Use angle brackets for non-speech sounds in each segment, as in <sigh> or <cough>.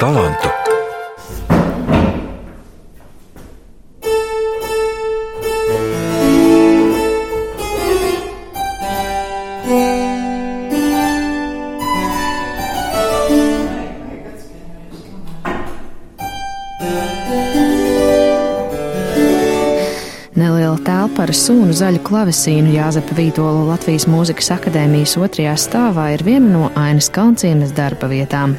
talantu. Neliela telpa ar sūnu zaļu klavesīnu Jāzepa Vītola Latvijas Mūzikas akadēmijas otrajā stāvā ir viena no Ainas Kalncienes darba vietām.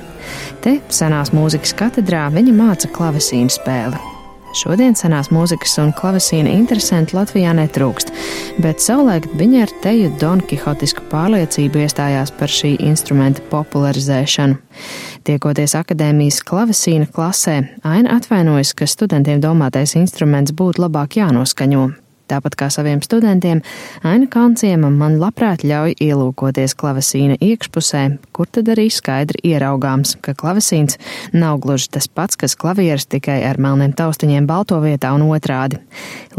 Te, senās mūzikas katedrā, viņa māca klavesīnu spēli. Šodien senās mūzikas un klavesīna interesanti Latvijā netrūkst, bet savulaik viņa ar teju donkihotisku pārliecību iestājās par šī instrumenta popularizēšanu. Tiekoties akadēmijas klavesīna klasē, Aina atvainojas, ka studentiem domātais instruments būtu labāk jānoskaņo, Tāpat kā saviem studentiem, Aina Kanciema man labprāt ļauj ielūkoties klavesīna iekšpusē, kur tad arī skaidri ieraugāms, ka klavesīns nav gluži tas pats, kas klavieris tikai ar melniem taustiņiem balto vietā un otrādi.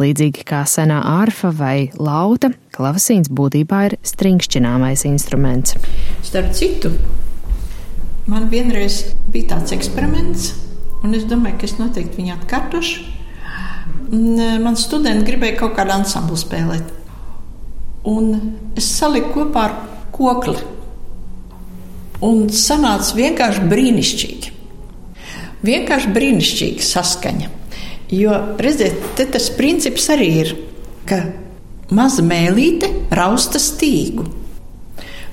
Līdzīgi kā senā ārfa vai lauta, klavesīns būtībā ir stringšķināmais instruments. Starp citu, man vienreiz bija tāds eksperiments, un es domāju, ka es noteikti viņu atkārtošu. Man studenti gribēja kaut kādu ansamblu spēlēt. Un es saliku kopā ar kokli. Un sanāca vienkārši brīnišķīgi. Vienkārši brīnišķīga saskaņa. Jo, redziet, tas princips arī ir, ka maza mēlīte rausta stīgu.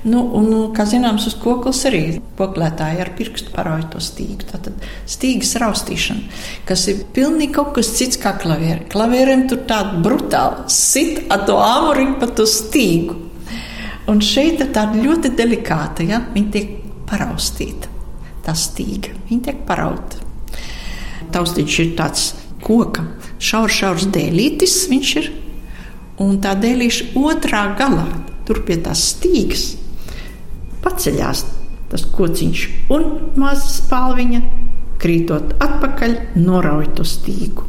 Nu, un, nu, kā zināms, uz koklas arī koklētāji ar pirkstu parauj to stīgu. Tātad stīgas raustīšana, kas ir pilnīgi kaut kas cits kā klavieri. Klavieriem tur tāda brutāla sit ar to āmuriņu pa to stīgu. Un šeit ir tāda ļoti delikāta, ja? viņa tiek paraustīta. Tā stīga, viņa tiek parauta. Taustīts ir tāds koka, šaurs, šaurs dēlītis viņš ir. Un tā dēlīša otrā galā, tur pie tās stīgas, paceļās tas kociņš un maza spālviņa, krītot atpakaļ, norauj to stīgu.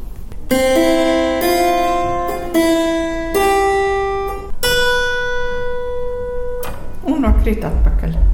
Un nokrīt atpakaļ.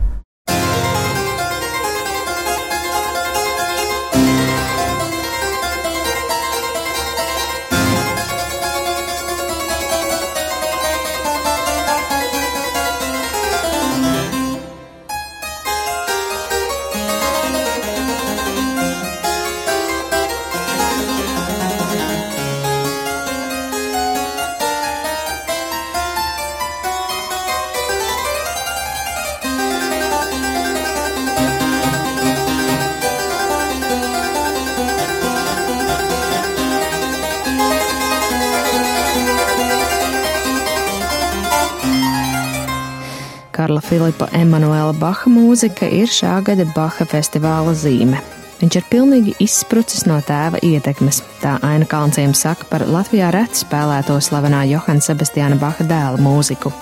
Filipa Emanuela Baha mūzika ir šā gada Baha festivāla zīme. Viņš ir pilnīgi izsprucis no tēva ietekmes, tā Aina Kalnciem saka par Latvijā reti spēlēto slavenā Johana Sebastiāna Baha dēla mūziku.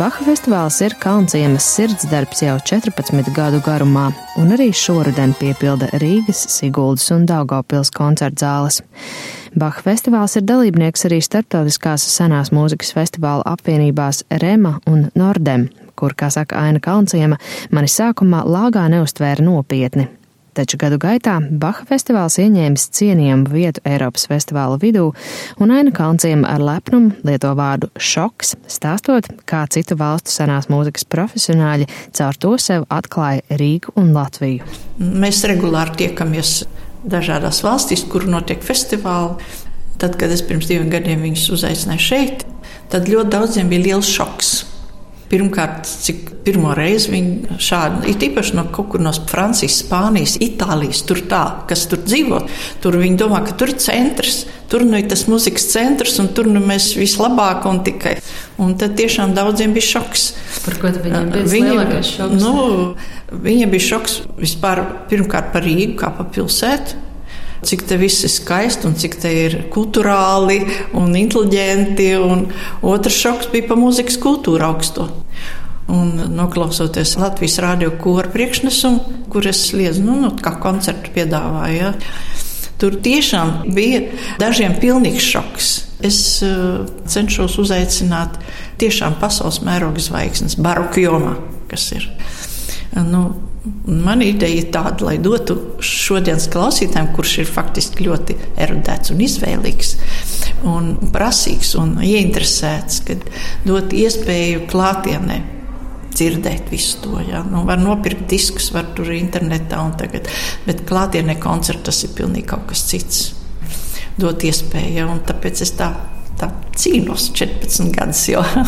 Baha festivāls ir Kalnciemas sirdsdarbs jau 14 gadu garumā, un arī šoruden piepilda Rīgas, Siguldas un Daugavpils koncertzāles. Baha festivāls ir dalībnieks arī starptautiskās senās mūzikas festivāla apvienībās Rema un Nordem, kur, kā saka Aina Kalnciema, mani sākumā lāgā neustvēra nopietni. Taču gadu gaitā Baha festivāls ieņēmis cienījamu vietu Eiropas festivāla vidū, un Aina Kalnciema ar lepnumu lieto vārdu šoks, stāstot, kā citu valstu senās mūzikas profesionāļi caur to sev atklāja Rīgu un Latviju. Mēs regulāri tiekamies dažādās valstīs, kur notiek festivāli. Tad, kad es pirms diviem gadiem viņus uzaicināju šeit, tad ļoti daudziem bija liels šoks. Pirmkārt, cik pirmo reizi viņi šādi, ir īpaši no kaut kur no Francijas, Spānijas, Itālijas, tur tā, kas tur dzīvo, tur viņi domā, ka tur ir centrs, tur nu ir tas muzikas centrs, un tur nu mēs vislabāk un tikai. Un tad tiešām daudziem bija šoks. Par ko viņiem bija lielākais šoks? Nu, viņiem bija šoks vispār pirmkārt par Rīgu kā pa pilsētu cik te viss ir skaisti un cik te ir kultūrāli un inteliģenti. Un otrs šoks bija par mūzikas kultūru augsto. Un noklausoties Latvijas rādio kora priekšnesumu, kur es liedzu, nu, nu, kā koncertu piedāvāju. Ja. Tur tiešām bija dažiem pilnīgs šoks. Es uh, cenšos uzaicināt tiešām pasaules mēroga zvaigznes, baroku jomā, kas ir. Nu, Mana ideja ir tāda, lai dotu šodienas klausītājiem, kurš ir faktiski ļoti erudēts un izvēlīgs, un prasīgs un ieinteresēts, kad dot iespēju klātienē dzirdēt visu to. Ja? Nu, var nopirkt diskus, var tur internetā un tagad, bet klātienē koncerts tas ir pilnīgi kaut kas cits. Dot iespēju, ja? un tāpēc es tā tā cīnos 14 gadus.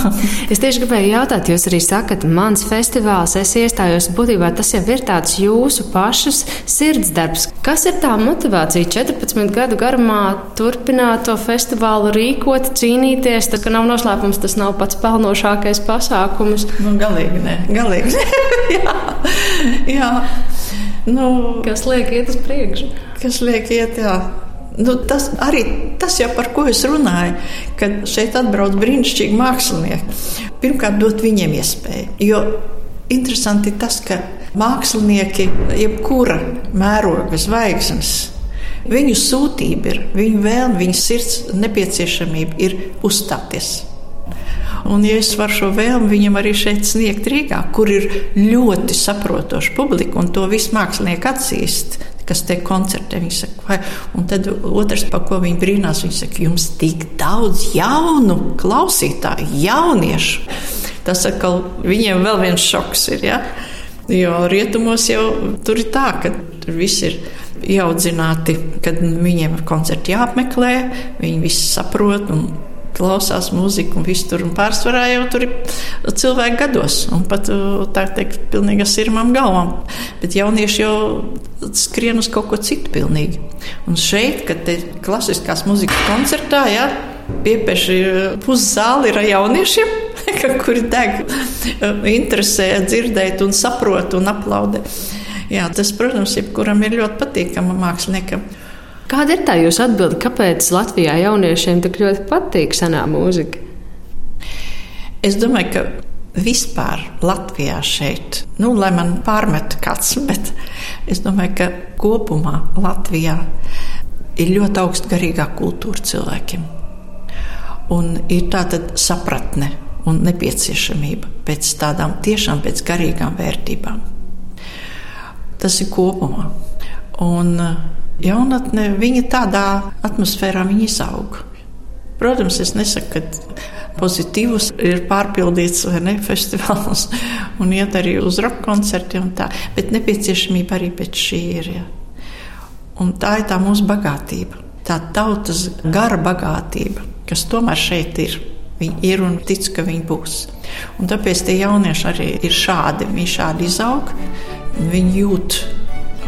<laughs> es tieši gribēju jautāt, jūs arī sakat, mans festivāls, es iestājos, būtībā tas jau ir tāds jūsu pašas sirdsdarbs. Kas ir tā motivācija 14 gadu garumā turpināt to festivālu rīkot, cīnīties? Tas nav noslēpums, tas nav pats pelnošākais pasākums. Nu, galīgi nē, galīgi nē. <laughs> jā, jā. Nu, kas liek iet uz priekšu? Kas liek iet, jā. Nu, tas arī tas, jau, par ko es runāju, kad šeit atbrauc brīnišķīgi mākslinieki. Pirmkārt, dot viņiem iespēju. Jo interesanti tas, ka mākslinieki, jebkura mēroga zvaigznes, viņu sūtība ir, viņu vēlme, viņu sirds nepieciešamība ir uzstāties. Un, ja es varu šo vēlmi viņam arī šeit sniegt Rīgā, kur ir ļoti saprotoša publika, un to visu mākslinieki atzīst, kas te koncertē. Viņi saka, vai, un tad otrs, par ko viņi brīnās, viņi saka, jums tik daudz jaunu klausītāju, jauniešu. Tas atkal viņiem vēl viens šoks ir. Ja? Jo rietumos jau tur ir tā, ka tur viss ir ieaudzināti, kad viņiem ir koncerti jāapmeklē, viņi visi saprot. Un, klausās mūziku un viss tur. Un pārsvarā jau tur ir cilvēki gados, un pat tā teikt, pilnīgi sirmām galvām. Bet jaunieši jau skrien uz kaut ko citu pilnīgi. Un šeit, kad te klasiskās mūzikas koncertā, jā, piepieši puszāli ir jauniešiem, <laughs> kuri deg, interesē dzirdēt un saprot un aplaudē. Jā, tas, protams, jebkuram ir ļoti patīkama māksliniekam. Kāda ir tā jūsu atbilde, kāpēc Latvijā jauniešiem tik ļoti patīk senā mūzika? Es domāju, ka vispār Latvijā šeit, nu, lai man pārmet kāds, <laughs> bet es domāju, ka kopumā Latvijā ir ļoti augsta garīgā kultūra cilvēkiem. Un ir tāda sapratne un nepieciešamība pēc tādām tiešām pēc garīgām vērtībām. Tas ir kopumā. Un jaunatne, viņa tādā atmosfērā viņa izaug. Protams, es nesaku, ka pozitīvs ir pārpildīts vai ne <laughs> festivāls un iet arī uz roka koncertiem, bet nepieciešamība arī pēc šī ir. Ja. Un tā ir tā mūsu bagātība, tā tautas gara bagātība, kas tomēr šeit ir. Viņi ir un tic, ka viņi būs. Un tāpēc tie jaunieši arī ir šādi. Viņi šādi izaug, viņi jūt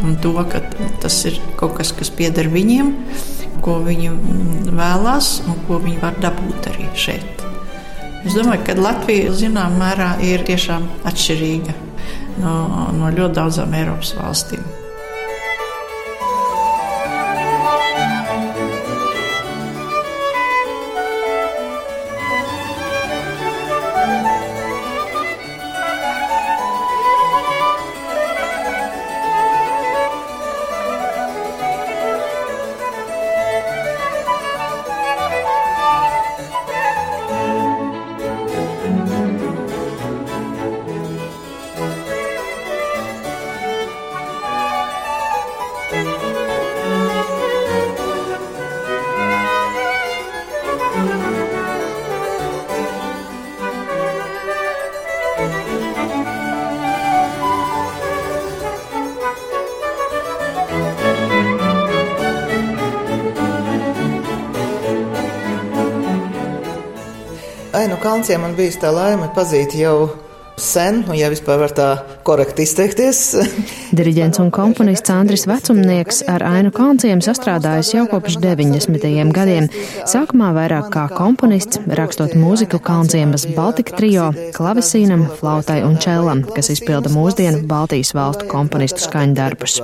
un to, ka tas ir kaut kas, kas pieder viņiem, ko viņi vēlās un ko viņi var dabūt arī šeit. Es domāju, ka Latvija zināmā mērā ir tiešām atšķirīga no, no ļoti daudzām Eiropas valstīm. Kalnciem man bijis tā laime pazīt jau sen, un ja vispār var tā korekti izteikties. Diriģents un komponists Andris Vecumnieks ar Ainu Kalnciem sastrādājis jau kopš 90. gadiem. Sākumā vairāk kā komponists, rakstot mūziku Kalnciemas Baltika trio, klavesīnam, flautai un čelam, kas izpilda mūsdienu Baltijas valstu komponistu skaņdarbus.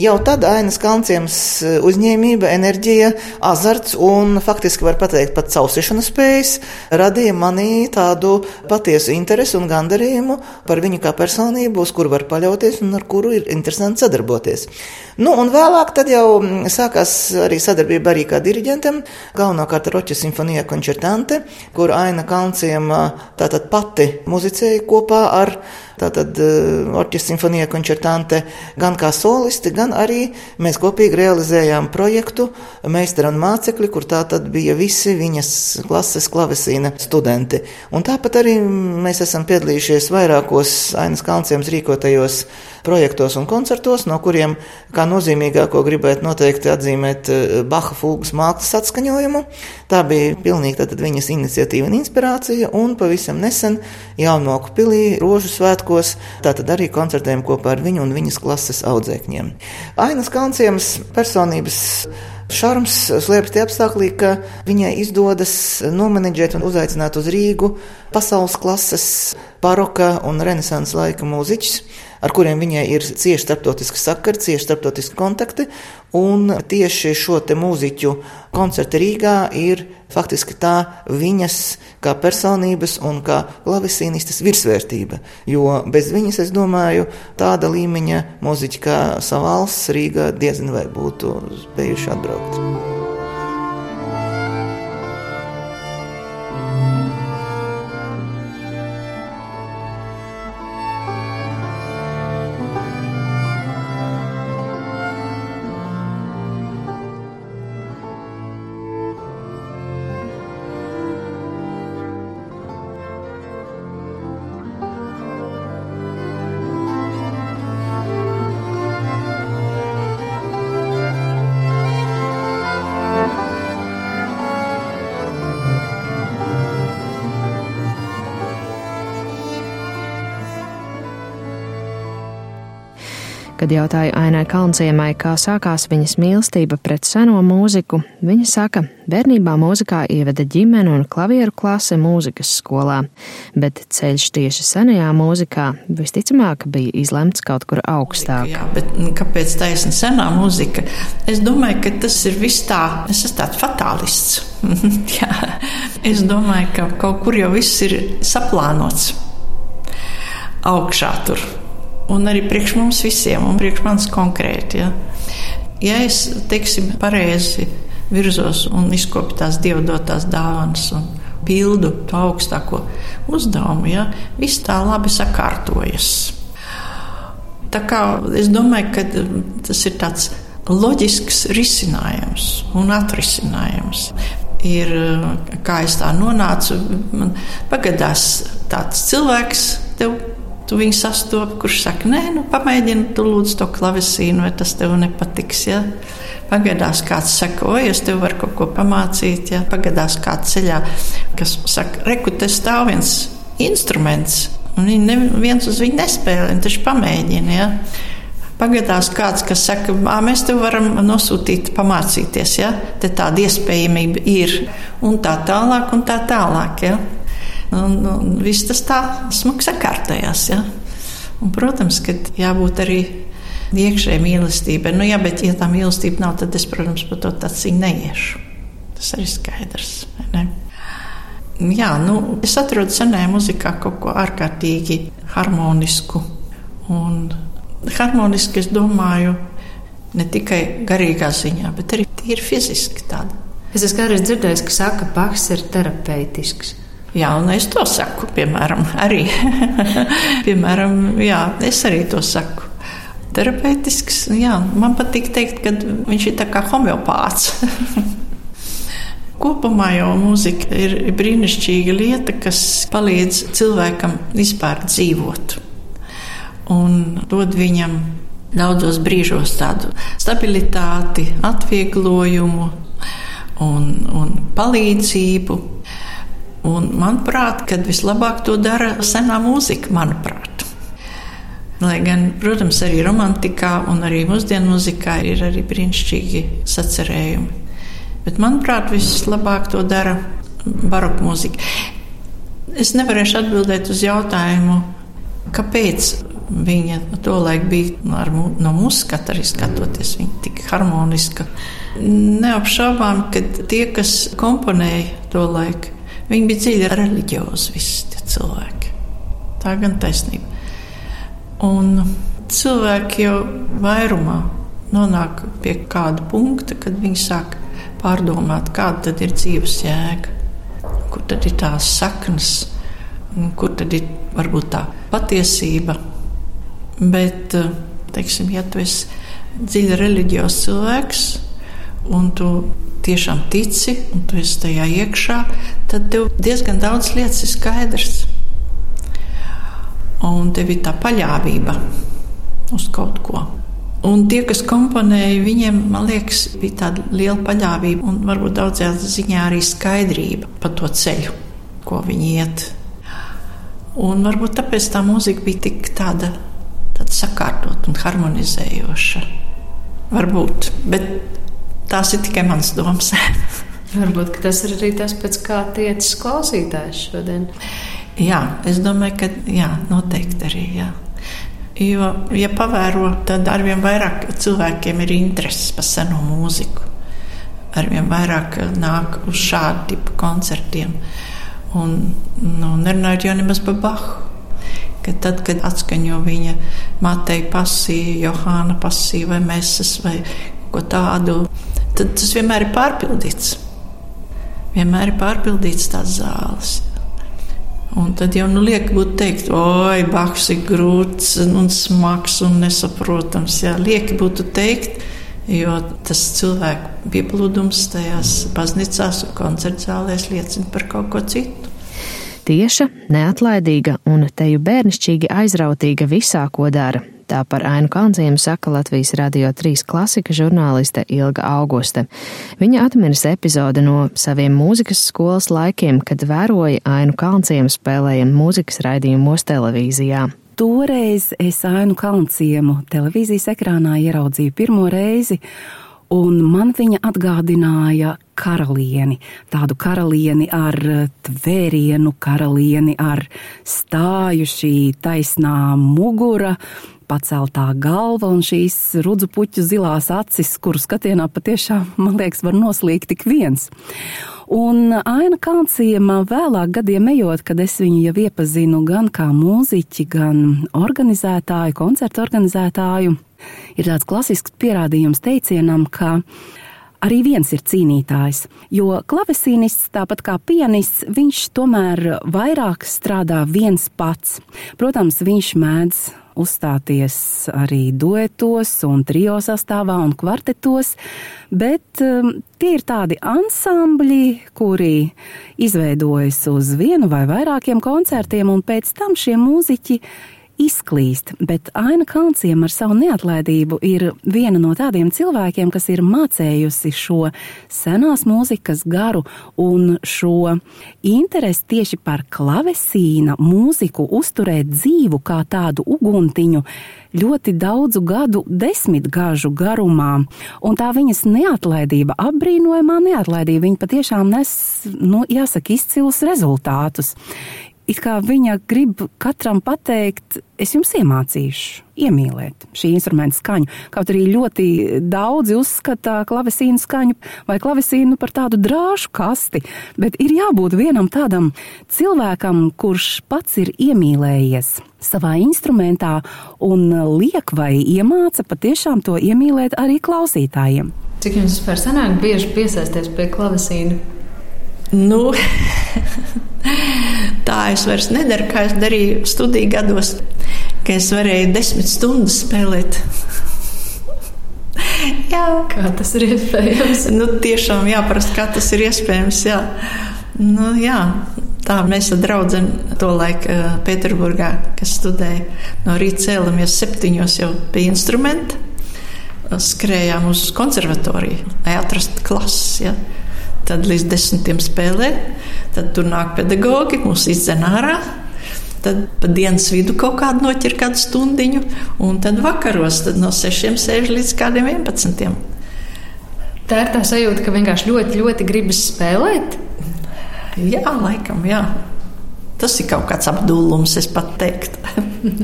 Jau tad Ainas Kalnciemas uzņēmība, enerģija, azarts un faktiski var pateikt pat causīšanas spējas radīja manī tādu patiesu interesi un gandarījumu darījumu, par viņu kā personību, uz kuru var paļauties un ar kuru ir interesanti sadarboties. Nu, un vēlāk tad jau mm, sākās arī sadarbība arī kā diriģentam, galvenokārt ar Roķa simfonija koncertante, kur Aina Kalnciema tātad pati muzicēja kopā ar tātad Orķestra simfonija koncertante gan kā solisti, gan arī mēs kopīgi realizējām projektu Meistara un mācekļi, kur tātad bija visi viņas klases klavesīna studenti. Un tāpat arī mēs esam piedalījušies vairākos Ainas Kalnciems rīkotajos projektos un koncertos, no kuriem kā nozīmīgāko gribētu noteikti atzīmēt eh, Baha fūgas mākslas atskaņojumu. Tā bija pilnīgi tātad viņas iniciatīva un inspirācija, un pavisam nesen Jaunoku pilī rožu svētkos, tātad arī koncertējam kopā ar viņu un viņas klases audzēkņiem. Ainas Kalnciems personības Šarms slēpjas tie apstākļi, ka viņai izdodas nomenedžēt un uzaicināt uz Rīgu pasaules klases baroka un renesanses laika mūziķus ar kuriem viņai ir cieši starptautiski sakari, cieši starptautiski kontakti. Un tieši šo te mūziķu koncertu Rīgā ir faktiski tā viņas kā personības un kā klavisīnistas virsvērtība. Jo bez viņas, es domāju, tāda līmeņa mūziķi kā Savāls Rīgā diezin vai būtu spējuši atbraukt. Kad jautāju Ainai Kalnciemai, kā sākās viņas mīlestība pret seno mūziku, viņa saka, bērnībā mūzikā ieveda ģimene un klavieru klase mūzikas skolā, bet ceļš tieši senajā mūzikā visticamāk bija izlemts kaut kur augstāk. Jā, bet kāpēc taisni senā mūzika? Es domāju, ka tas ir viss tā, es esmu tāds fatālists. <laughs> Es domāju, ka kaut kur jau viss ir saplānots augšā tur un arī priekš mums visiem, un priekš manis konkrēti. Ja, ja es, teiksim, pareizi virzos un izkopu tās dievdotās dāvanas un pildu to augstāko uzdevumu, ja, viss tā labi sakārtojas. Tā kā es domāju, ka tas ir tāds loģisks risinājums un atrisinājums. Ir, kā es tā nonācu, man pagadās tāds cilvēks, tev tu viņu sastopi, kurš saka, nē, nu, pamēģini, tu lūdzu to klavesīnu, vai tas tev nepatiks. Ja? Pagadās kāds saka, oi, es tev varu kaut ko pamācīt, ja pagadās kāds ceļā, kas saka, reku, te stāv viens instruments, un viņi neviens uz viņu nespēlē, taču pamēģina. Ja? Pagadās kāds, kas saka, mēs tev varam nosūtīt, pamācīties. Ja? Te tāda iespējamība ir, un tā tālāk, un tā tālāk. Ja? Un, un viss tas tā smagi sakārtojās. Ja? Un, protams, ka jābūt arī iekšējai mīlestībai. Nu, jā, bet, ja tā mīlestība nav, tad es, protams, par to tādu neiešu. Tas arī skaidrs. Ne? Jā, nu, es atrodu senajā muzikā kaut ko ārkārtīgi harmonisku. Un harmoniski es domāju ne tikai garīgā ziņā, bet arī tīri fiziski tāda. Es esmu kādreiz dzirdējis, ka saka, ka Baks ir terapeitisks. Jā, un es to saku, piemēram, arī. <laughs> piemēram, jā, es arī to saku. Terapeitisks, jā, man patīk teikt, ka viņš ir kā homeopāts. <laughs> Kopumā jau mūzika ir brīnišķīga lieta, kas palīdz cilvēkam vispār dzīvot un dod viņam daudzos brīžos tādu stabilitāti, atvieglojumu un, un palīdzību. Un, manuprāt, kad vislabāk to dara senā mūzika, manuprāt. Lai gan, protams, arī romantikā un arī mūsdienu mūzikā ir arī brīnišķīgi sacerējumi. Bet, manuprāt, vislabāk to dara baroka mūzika. Es nevarēšu atbildēt uz jautājumu, kāpēc viņa to laiku bija ar, no mūsu skatu arī skatoties, viņa tik harmoniska. Neapšaubām, ka tie, kas komponēja to laiku, Viņi bija dziļi reliģiozi, visi tie cilvēki. Tā gan taisnība. Un cilvēki jau vairumā nonāk pie kāda punkta, kad viņi sāk pārdomāt, kāda tad ir dzīves jēga, kur tad ir tās saknes, kur tad ir varbūt tā patiesība. Bet, teiksim, ja tu esi dziļi reliģijos cilvēks un tu tiešām tici un tu esi tajā iekšā, tad tev diezgan daudz lietas ir skaidrs. Un tev ir tā paļāvība uz kaut ko. Un tie, kas komponēja, viņiem, man liekas, bija tāda liela paļāvība un varbūt daudzā ziņā arī skaidrība par to ceļu, ko viņi iet. Un varbūt tāpēc tā mūzika bija tik tāda, tāda sakārtot un harmonizējoša. Varbūt, bet tās ir tikai manas domas. <laughs> varbūt tas ir arī tas, pēc kā tiecas klausītājs šodien. Jā, es domāju, ka jā, noteikti arī. Jā. Jo, ja pavēro, tad arvien vairāk cilvēkiem ir intereses par seno mūziku. Arvien vairāk nāk uz šādu tipu koncertiem. Un, nu, nerunājot jau nemaz par Bahu. Ka tad, kad atskaņo viņa Mateja pasija, Johāna pasija vai Mēsas vai ko tādu, tad tas vienmēr ir pārpildīts. Vienmēr ir pārpildīts tās zāles. Un tad jau nu, liek būt teikt, oi, Baks ir grūts un smags un nesaprotams. Jā, lieki būtu teikt, jo tas cilvēku pieplūdums tajās baznīcās un koncertzālēs liecina par kaut ko citu. Tieša, neatlaidīga un teju bērnišķīgi aizrautīga visā, ko dara. Tā par Ainu Kalnciemu saka Latvijas Radio 3 klasika žurnāliste Ilga Auguste. Viņa atmiras epizode no saviem mūzikas skolas laikiem, kad vēroja Ainu Kalnciemu spēlējam mūzikas raidījumos televīzijā. Toreiz es Ainu Kalnciemu televīzijas ekrānā ieraudzīju pirmo reizi, un man viņa atgādināja karalieni. Tādu karalieni ar tvērienu, karalieni ar stājušī taisnā mugura, paceltā galva un šīs rudzu puķu zilās acis, kuru skatienā patiešām, man liekas, var noslīgt tik viens. Un Aina Kalnciema vēlāk gadiem ejot, kad es viņu jau iepazinu gan kā mūziķi, gan organizētāju, koncertu organizētāju, ir tāds klasisks pierādījums teicienam, ka arī viens ir cīnītājs, jo klavesīnists, tāpat kā pianists, viņš tomēr vairāk strādā viens pats. Protams, viņš mēdz uzstāties arī duetos, un trio sastāvā un kvartetos, bet um, tie ir tādi ansambļi, kuri izveidojas uz vienu vai vairākiem koncertiem, un pēc tam šie mūziķi izklīst, bet Aina Kalnciem ar savu neatlaidību ir viena no tādiem cilvēkiem, kas ir mācējusi šo senās mūzikas garu un šo interesi tieši par klavesīna mūziku uzturēt dzīvu kā tādu uguntiņu ļoti daudzu gadu, desmitgažu garumā. Un tā viņas neatlaidība, apbrīnojamā neatlaidība, viņa patiešām nes, nu, jāsaka, izcilus rezultātus it kā viņa grib katram pateikt, es jums iemācīšu iemīlēt šī instrumenta skaņu. Kaut arī ļoti daudzi uzskata klavesīnu skaņu vai klavesīnu par tādu drāšu kasti, bet ir jābūt vienam tādam cilvēkam, kurš pats ir iemīlējies savā instrumentā un liek vai iemāca patiešām to iemīlēt arī klausītājiem. Cik jums vispār sanāk bieži piesaisties pie klavesīna? Nu, tā es vairs nedaru, kā es darīju studiju gados, ka es varēju desmit stundas spēlēt. <laughs> jā. Kā tas ir iespējams? Nu, tiešām jāprast, kā tas ir iespējams. Jā. Nu, jā. Tā mēs ar draugiem to laiku Pēterburgā, kas studēja no rīta cēlamies septiņos jau pie instrumenta, skrējām uz konservatoriju, lai atrastu klases. Ja. Tad līdz desmitiem spēlē, tad tur nāk pedagogi, mūs izdzen ārā. Tad pa dienas vidu kaut kādu noķer kādu stundiņu, un tad vakaros tad no sešiem sēž līdz kādiem vienpadsmitiem. Tā ir tā sajūta, ka vienkārši ļoti, ļoti gribas spēlēt. Jā, laikam, jā. Tas ir kaut kāds apdullums, es pat teiktu.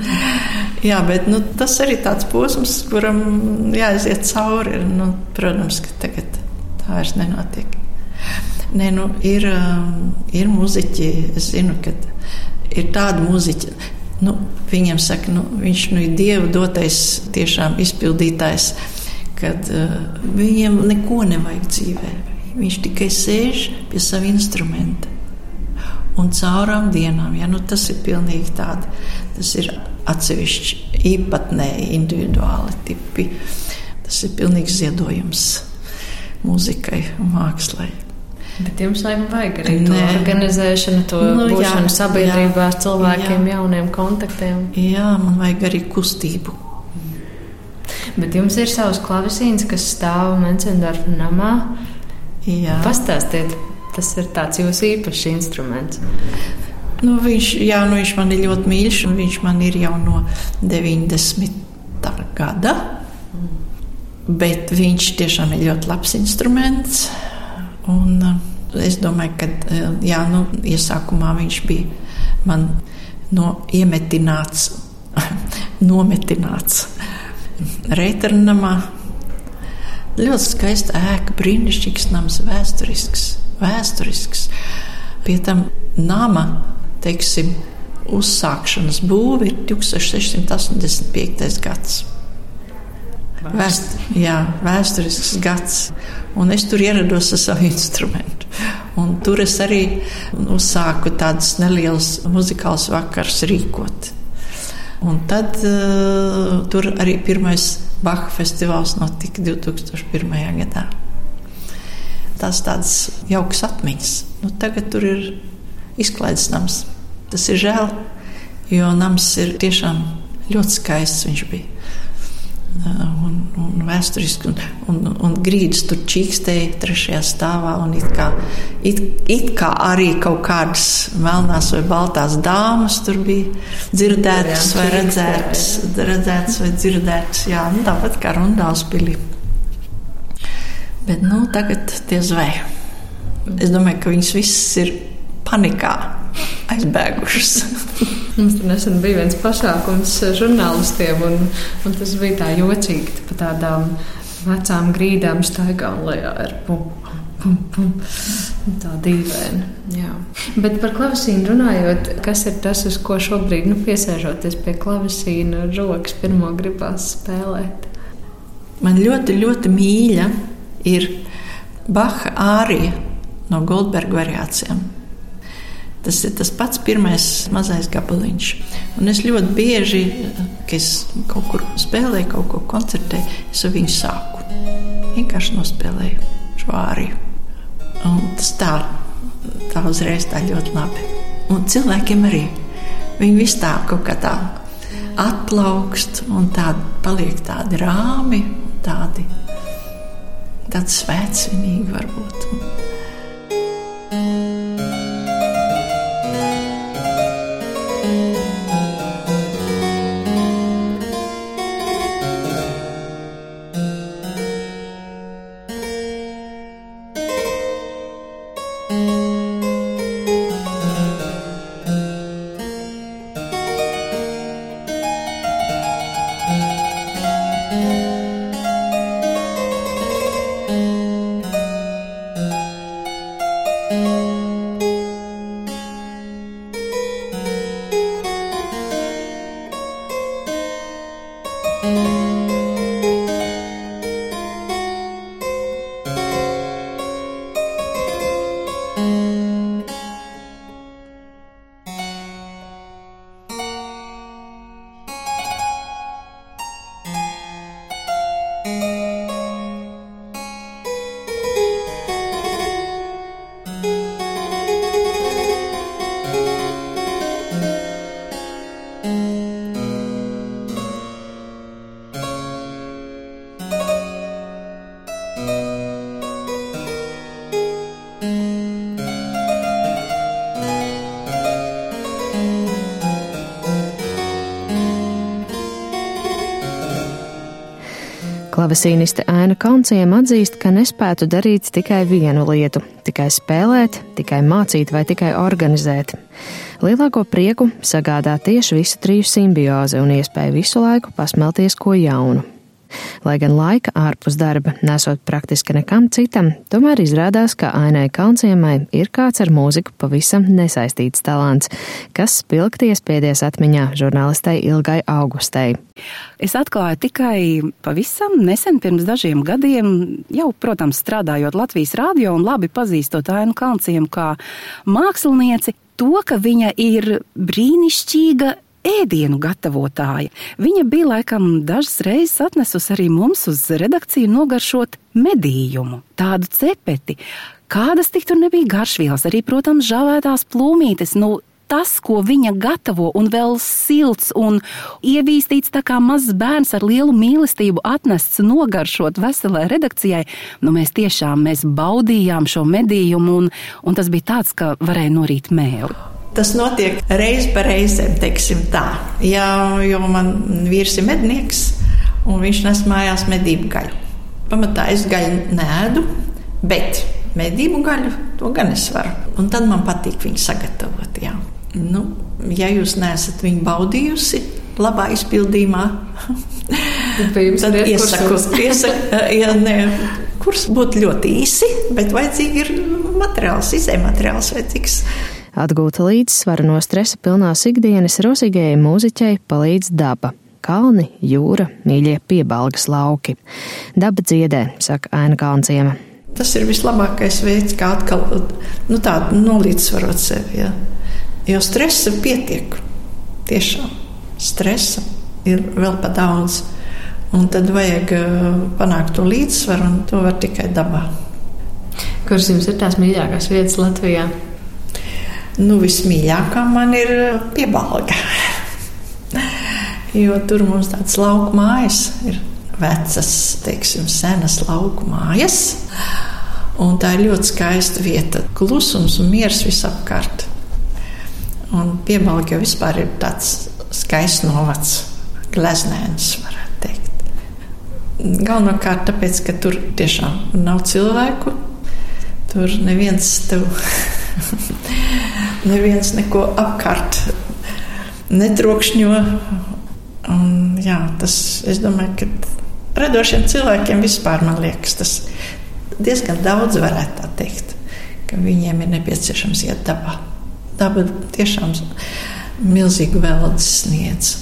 <laughs> jā, bet nu, tas arī tāds posms, kuram jāiziet cauri. Nu, protams, ka tagad tā vairs nenotiek. Nē, nu, ir, um, ir muzeķi, es zinu, ka ir tādi muzeķi. Nu, viņam saka, nu, viņš nu, ir dieva dotais, tiešām izpildītājs, kad uh, viņam neko nevajag dzīvē. Viņš tikai sēž pie sava instrumenta. Un caurām dienām, ja nu, tas ir pilnīgi tāds, tas ir atsevišķi īpatnēji, individuāli tipi. Tas ir pilnīgs ziedojums mūzikai un mākslai. Bet jums laikam vajag arī to Nē. organizēšanu, to nu, būšanu jā, sabiedrībā, jā, cilvēkiem, jā. jauniem kontaktiem. Jā, man vajag arī kustību. Bet jums ir savs klavesīns, kas stāv Mencendorfa namā. Jā. Pastāstiet, tas ir tāds jūsu īpašs instruments. Nu, viņš, jā, nu, viņš man ir ļoti mīļš, un viņš man ir jau no 90. gada. Bet viņš tiešām ir ļoti labs instruments. Un, uh, es domāju, ka uh, jā, nu, iesākumā viņš bija man no iemetināts, <laughs> nometināts Reiternamā. Ļoti skaista ēka, brīnišķīgs nams, vēsturisks, vēsturisks. Pie tam nama, teiksim, uzsākšanas būve ir 1685. gads. Vēst, jā, vēsturisks gads. Un es tur ierados ar savu instrumentu. Un tur es arī uzsāku tādus nelielus muzikālus vakarus rīkot. Un tad uh, tur arī pirmais Baha festivāls notika 2001. gadā. Tās tādas jaukas atmiņas. Nu, tagad tur ir izklaides nams. Tas ir žēl, jo nams ir tiešām ļoti skaists. Viņš bija un, un vēsturiski, un, un, un grīdas tur čīkstēja trešajā stāvā. It kā, it, it kā arī kaut kādas melnās vai baltās dāmas tur bija dzirdētas vai redzētas, redzētas vai dzirdētas. Jā, nu, tāpat kā Rundāls pilī. Bet nu, tagad tie zvēja. Es domāju, ka viņas visas ir panikā aizbēgušas. Mums tur nesen bija viens pasākums žurnālistiem, un, un tas bija tā jocīgi. Pa tādām vecām grīdām staigām lejā ar pum, pum, pum. Tā dīvaini. Jā. Bet par klavesīnu runājot, kas ir tas, uz ko šobrīd, nu, piesēžoties pie klavesīna, rokas pirmo gribās spēlēt? Man ļoti, ļoti mīļa ir Baha ārija no Goldberga variācijām. Tas ir tas pats pirmais mazais gabaliņš. Un es ļoti bieži, kad es kaut kur spēlēju, kaut ko koncertēju, es ar viņu sāku. Vienkārši nospēlēju šo āriju. Un tas tā, tā uzreiz tā ļoti labi. Un cilvēkiem arī. Viņi visi tā kaut kā tā atplaukst un tādi paliek tādi rāmi, tādi, tādi svētcinīgi varbūt. Un, Klavesīniste Aina Kaunciem atzīst, ka nespētu darīt tikai vienu lietu - tikai spēlēt, tikai mācīt vai tikai organizēt. Lielāko prieku sagādā tieši visu triju simbioze un iespēja visu laiku pasmelties ko jaunu. Lai gan laika ārpus darba nesot praktiski nekam citam, tomēr izrādās, ka Ainai Kalnciemai ir kāds ar mūziku pavisam nesaistīts talants, kas spilgti iespiedies atmiņā žurnālistei Ilgai Augustei. Es atklāju tikai pavisam nesen, pirms dažiem gadiem, jau, protams, strādājot Latvijas rādio un labi pazīstot Ainu Kalnciemu kā mākslinieci, to, ka viņa ir brīnišķīga ēdienu gatavotāja. Viņa bija laikam dažas reizes atnesusi arī mums uz redakciju nogaršot medījumu, tādu cepeti. Kādas tik tur nebija garšvielas, arī, protams, žāvētās plūmītes. Nu, tas, ko viņa gatavo, un vēl silts un ievīstīts tā kā mazs bērns ar lielu mīlestību atnests nogaršot veselai redakcijai, nu mēs tiešām mēs baudījām šo medījumu, un, un tas bija tāds, ka varēja norīt mēli. Tas notiek reiz pa reizēm, teiksim tā. Jā, jo man vīrs ir mednieks, un viņš nes mājās medību gaļu. Pamatā es gaļu nēdu, bet medību gaļu to gan es varu. Un tad man patīk viņu sagatavot. Jā. Nu, ja jūs neesat viņu baudījusi, labā izpildījumā, tad iesaku, iesaku, ja ne, kurs būtu ļoti īsi, bet vajadzīgi ir materiāls, izējumateriāls vajadzīgs. Atgūta līdzsvaru no stresa pilnās ikdienas Rozīgajai mūziķei palīdz daba. Kalni, jūra, mīļie piebalgas lauki. Daba dziedē, saka Aina Kalnciema. Tas ir vislabākais veids, kā atkal nu, nolīdzsvarot sevi. Ja. Jo stresa pietiek. Tiešām stresa ir vēl pa daudz. Un tad vajag uh, panākt to līdzsvaru, un to var tikai dabā. Kuras jums ir tās mīļākās vietas Latvijā? Nu, vismīļākā man ir eh, piebalga. jo tur mums tāds lauku mājas ir vecas, teiksim, senas lauku mājas. Un tā ir ļoti skaista vieta. Klusums un miers visapkārt. Un piebalga jau vispār ir tāds skaists novads, gleznēns, varētu teikt. Galvenokārt tāpēc, ka tur tiešām nav cilvēku. Tur neviens tev <laughs> neviens neko apkārt netrokšņo. Un, jā, tas, es domāju, ka radošiem cilvēkiem vispār man liekas, tas diezgan daudz varētu tā teikt, ka viņiem ir nepieciešams iet dabā. Daba tiešām milzīgu veldes sniedz.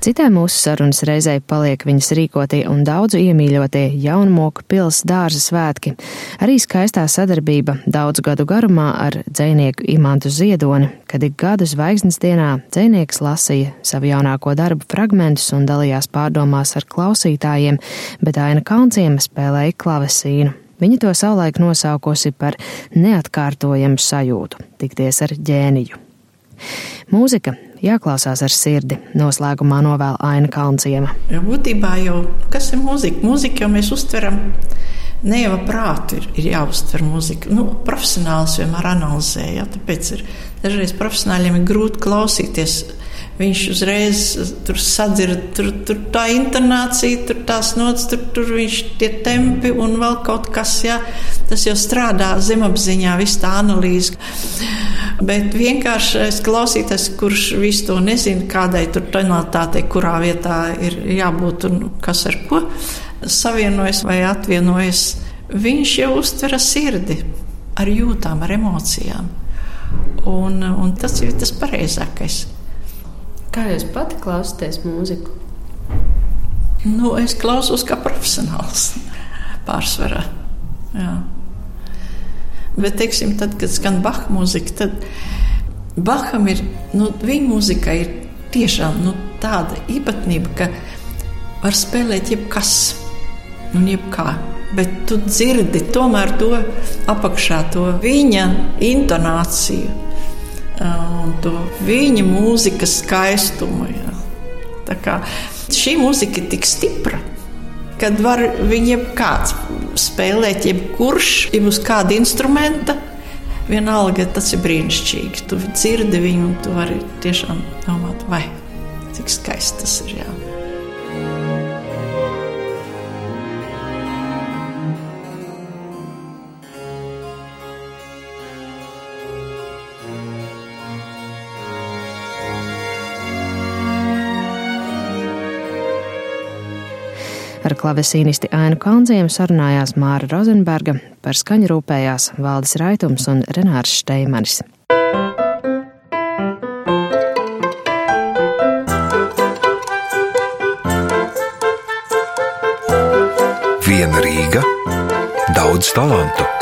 Citai mūsu sarunas reizē paliek viņas rīkotie un daudzu iemīļotie jaunmoku pils dārza svētki, arī skaistā sadarbība daudzu gadu garumā ar dzēnieku Imantu Ziedoni, kad ik gadu zvaigznes dienā dzēnieks lasīja savu jaunāko darbu fragmentus un dalījās pārdomās ar klausītājiem, bet Aina Kalnciema spēlēja klavesīnu. Viņa to savulaik nosaukusi par neatkārtojamu sajūtu - tikties ar ģēniju. Mūzika jāklausās ar sirdi. Noslēgumā novēl Aina Kalnciema. Ja būtībā jau kas ir mūzika? Mūzika jau mēs uztveram. Ne jau prātu ir, ir jāuztver mūzika. Nu, profesionāls vienmēr analizē, ja, tāpēc ir dažreiz profesionāļiem ir grūti klausīties viņš uzreiz tur sadzird, tur, tur tā intonācija, tur tās nots, tur, tur viņš tie tempi un vēl kaut kas, jā, tas jau strādā zemapziņā, viss tā analīze. Bet vienkāršais klausītājs, kurš visu to nezina, kādai tur tonalitātei, kurā vietā ir jābūt un kas ar ko savienojas vai atvienojas, viņš jau uztver sirdi ar jūtām, ar emocijām. Un, un tas ir tas pareizākais. Kā jūs pati klausāties mūziku? Nu, es klausos kā profesionāls <laughs> pārsvarā. Jā. Bet, teiksim, tad, kad skan Baha mūzika, tad Baham ir, nu, viņa mūzika ir tiešām nu, tāda īpatnība, ka var spēlēt jebkas un jebkā. Bet tu dzirdi tomēr to apakšā, to viņa intonāciju un to viņa mūzikas skaistumu. Jā. Tā kā šī mūzika ir tik stipra, kad var viņu kāds spēlēt, jebkurš, ja uz kāda instrumenta. Vienalga, tas ir brīnišķīgi. Tu dzirdi viņu, un tu vari tiešām domāt, vai cik skaisti tas ir. Jā. Ar klavesīnisti Ainu Kalnziemu sarunājās Māra Rozenberga, par skaņu rūpējās Valdis Raitums un Renārs Šteimanis. Viena Rīga, daudz talantu